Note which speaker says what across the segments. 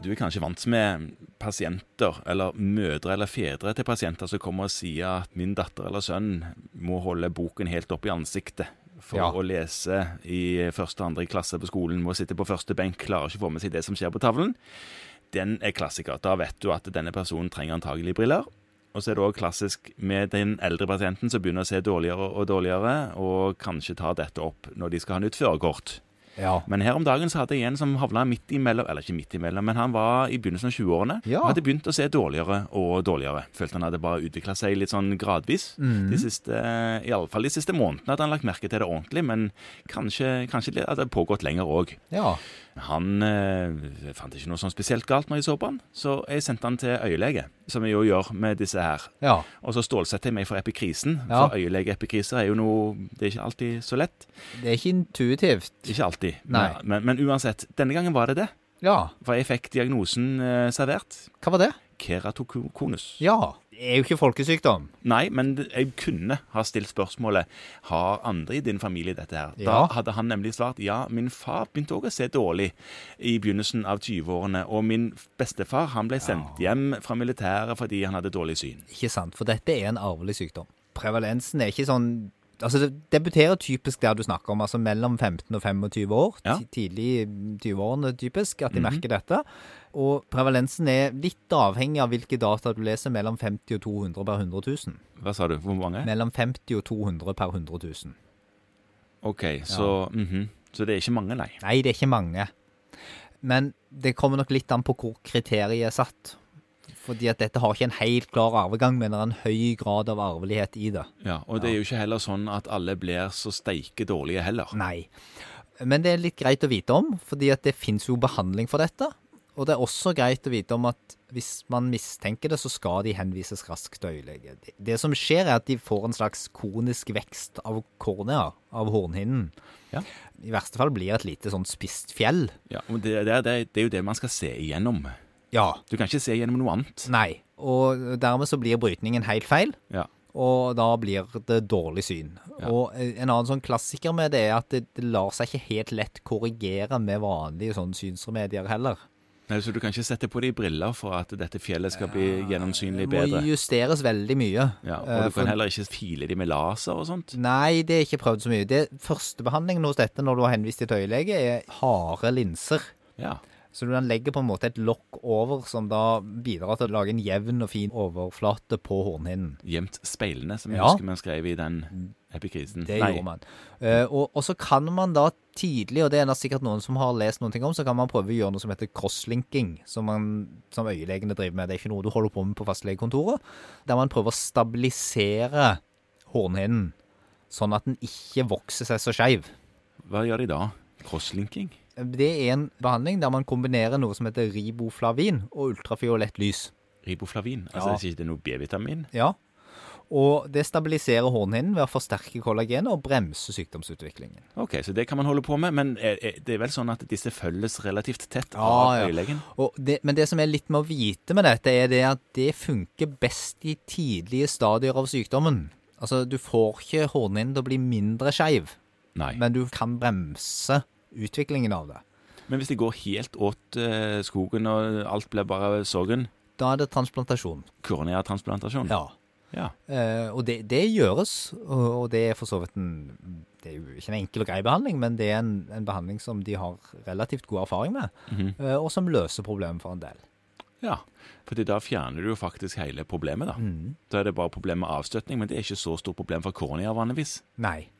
Speaker 1: Du er kanskje vant med pasienter, eller mødre eller fedre til pasienter som kommer og sier at min datter eller sønn må holde boken helt opp i ansiktet for
Speaker 2: Ja.
Speaker 1: å lese i første og andre klasse på skolen, må sitte på første benk, klarer ikke å få med seg det som skjer på tavlen. Den er klassiker. Da vet du at denne personen trenger antagelig briller. Og så er det òg klassisk med den eldre pasienten som begynner å se dårligere og dårligere, og kanskje tar dette opp når de skal ha nytt førerkort.
Speaker 2: Ja.
Speaker 1: Men her om dagen så hadde jeg en som havna midt imellom, eller ikke midt imellom, men han var i begynnelsen av 20-årene.
Speaker 2: Ja.
Speaker 1: Hadde begynt å se dårligere og dårligere. Følte han hadde bare utvikla seg litt sånn gradvis.
Speaker 2: Mm.
Speaker 1: De siste, i alle fall de siste månedene hadde han lagt merke til det ordentlig, men kanskje, kanskje det hadde pågått lenger òg.
Speaker 2: ja.
Speaker 1: Han eh, fant ikke noe sånn spesielt galt når jeg så på han, så jeg sendte han til øyelege, som jeg jo gjør med disse her.
Speaker 2: Ja.
Speaker 1: Og så stålsetter jeg meg for epikrisen,
Speaker 2: Ja.
Speaker 1: for øyelegeepikriser er jo noe Det er ikke alltid så lett.
Speaker 2: Det er ikke intuitivt.
Speaker 1: Ikke alltid.
Speaker 2: Nei.
Speaker 1: Men, men uansett, denne gangen var det det.
Speaker 2: Ja.
Speaker 1: For jeg fikk diagnosen eh, servert.
Speaker 2: Hva var det?
Speaker 1: Keratokonus.
Speaker 2: Ja. Er jo ikke folkesykdom.
Speaker 1: Nei, men jeg kunne ha stilt spørsmålet Har andre i din familie dette her. Da hadde han nemlig svart ja, min far begynte òg å se dårlig i begynnelsen av 20-årene. Og min bestefar han ble sendt hjem fra militæret fordi han hadde dårlig syn.
Speaker 2: Ikke sant, for dette er en arvelig sykdom. Prevalensen er ikke sånn Altså, det debuterer typisk der du snakker om, altså mellom 15 og 25 år.
Speaker 1: Ja.
Speaker 2: Tidlig i 20-årene typisk, at de merker dette. Og prevalensen er litt avhengig av hvilke data du leser, mellom 50 og 200 per 100 000.
Speaker 1: Hva sa du? Hvor mange?
Speaker 2: Mellom 50 og 200 per 100 000.
Speaker 1: OK, så mhm. Så det er ikke mange, nei.
Speaker 2: Nei, det er ikke mange. Men det kommer nok litt an på hvor kriteriet er satt. Fordi at dette har ikke en helt klar arvegang, men det er en høy grad av arvelighet i det.
Speaker 1: Ja, Og det er jo ikke heller sånn at alle blir så steike dårlige heller.
Speaker 2: Nei. Men det er litt greit å vite om, fordi at det fins jo behandling for dette. Og det er også greit å vite om at hvis man mistenker det, så skal de henvises raskt til øyelege. Det- som skjer, er at de får en slags konisk vekst av kornea, av hornhinnen.
Speaker 1: Ja.
Speaker 2: I verste fall blir det et lite sånn spist fjell.
Speaker 1: Ja, og det, det, det, det er jo det man skal se igjennom.
Speaker 2: Ja.
Speaker 1: Du kan ikke se gjennom noe annet.
Speaker 2: Nei. Og dermed så blir brytningen helt feil.
Speaker 1: Ja.
Speaker 2: Og da blir det dårlig syn.
Speaker 1: Ja.
Speaker 2: Og eh, en annen sånn klassiker med det er at det, det lar seg ikke helt lett korrigere med vanlige sånn synsremedier heller.
Speaker 1: Nei, Så du kan ikke sette på deg briller for at dette fjellet skal bli gjennomsynlig bedre?
Speaker 2: Det må justeres veldig mye.
Speaker 1: Ja,
Speaker 2: Eh,
Speaker 1: Og du
Speaker 2: for-
Speaker 1: kan heller ikke file de med laser og sånt?
Speaker 2: Nei, det er ikke prøvd så mye. Det Førstebehandlingen hos dette når du har henvist til øyelege, er harde linser.
Speaker 1: Ja.
Speaker 2: Så du kan legge på en måte et lokk over, som da bidrar til å lage en jevn og fin overflate på hornhinnen.
Speaker 1: Gjemt speilene, som jeg
Speaker 2: Ja.
Speaker 1: husker man skrev i den epikrisen.
Speaker 2: Det gjorde man. Uh, og, og så kan man da tidlig, og det er det sikkert noen som har lest noen ting om, så kan man prøve å gjøre noe som heter crosslinking, som, man, som øyelegene driver med. Det er ikke noe du holder på med på fastlegekontoret. Der man prøver å stabilisere hornhinnen, sånn at den ikke vokser seg så skeiv.
Speaker 1: Hva gjør de da? Crosslinking?
Speaker 2: Det er en behandling der man kombinerer noe som heter riboflavin og ultrafiolett lys.
Speaker 1: Riboflavin?
Speaker 2: Ja.
Speaker 1: det er ikke noe B-vitamin?
Speaker 2: Ja. Og det stabiliserer hornhinnen ved å forsterke kollagenet og bremse sykdomsutviklingen.
Speaker 1: Ok, så det kan man holde på med, men er, er, det er vel sånn at disse følges relativt tett
Speaker 2: Ja,
Speaker 1: av
Speaker 2: ja.
Speaker 1: øyelegen?
Speaker 2: Og det, men det som er litt med å vite med dette, er det at det funker best i tidlige stadier av sykdommen. Altså, du får ikke hornhinnen til å bli mindre skeiv, men du kan bremse utviklingen av det.
Speaker 1: Men hvis det går helt åt eh, skogen og alt blir bare sorgen,
Speaker 2: Da er det transplantasjon.
Speaker 1: Korneatransplantasjon?
Speaker 2: Ja.
Speaker 1: ja.
Speaker 2: Eh, og det, det gjøres, og, og det er for så vidt en Det er jo ikke en enkel og grei behandling, men det er en, en behandling som de har relativt god erfaring med,
Speaker 1: Mhm.
Speaker 2: eh, og som løser problemet for en del.
Speaker 1: Ja, for da fjerner du jo faktisk hele problemet, da. Da er det bare problem med avstøtning, men det er ikke så stort problem for koronea vanligvis.
Speaker 2: Nei.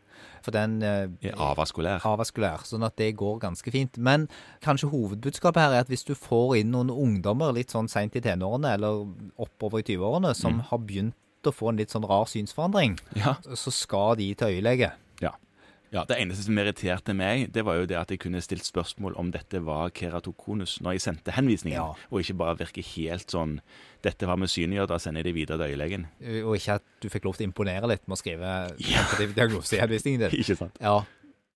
Speaker 2: For den eh,
Speaker 1: Er avaskulær.
Speaker 2: avaskulær, sånn at det går ganske fint. Men kanskje hovedbudskapet her er at hvis du får inn noen ungdommer litt sånn seint i tenårene, eller oppover i 20-årene, som har begynt å få en litt sånn rar synsforandring,
Speaker 1: Ja.
Speaker 2: så skal de til øyelege.
Speaker 1: Ja. Det eneste som irriterte meg, det var jo det at jeg kunne stilt spørsmål om dette var keratokonus når jeg sendte henvisningen,
Speaker 2: Ja.
Speaker 1: og ikke bare virke helt sånn Dette var med gjøre, da sender jeg det videre til øyelegen.
Speaker 2: Og ikke at du fikk lov til å imponere litt med å skrive ja. diagnose i henvisningen din.
Speaker 1: Ikke sant?
Speaker 2: Ja,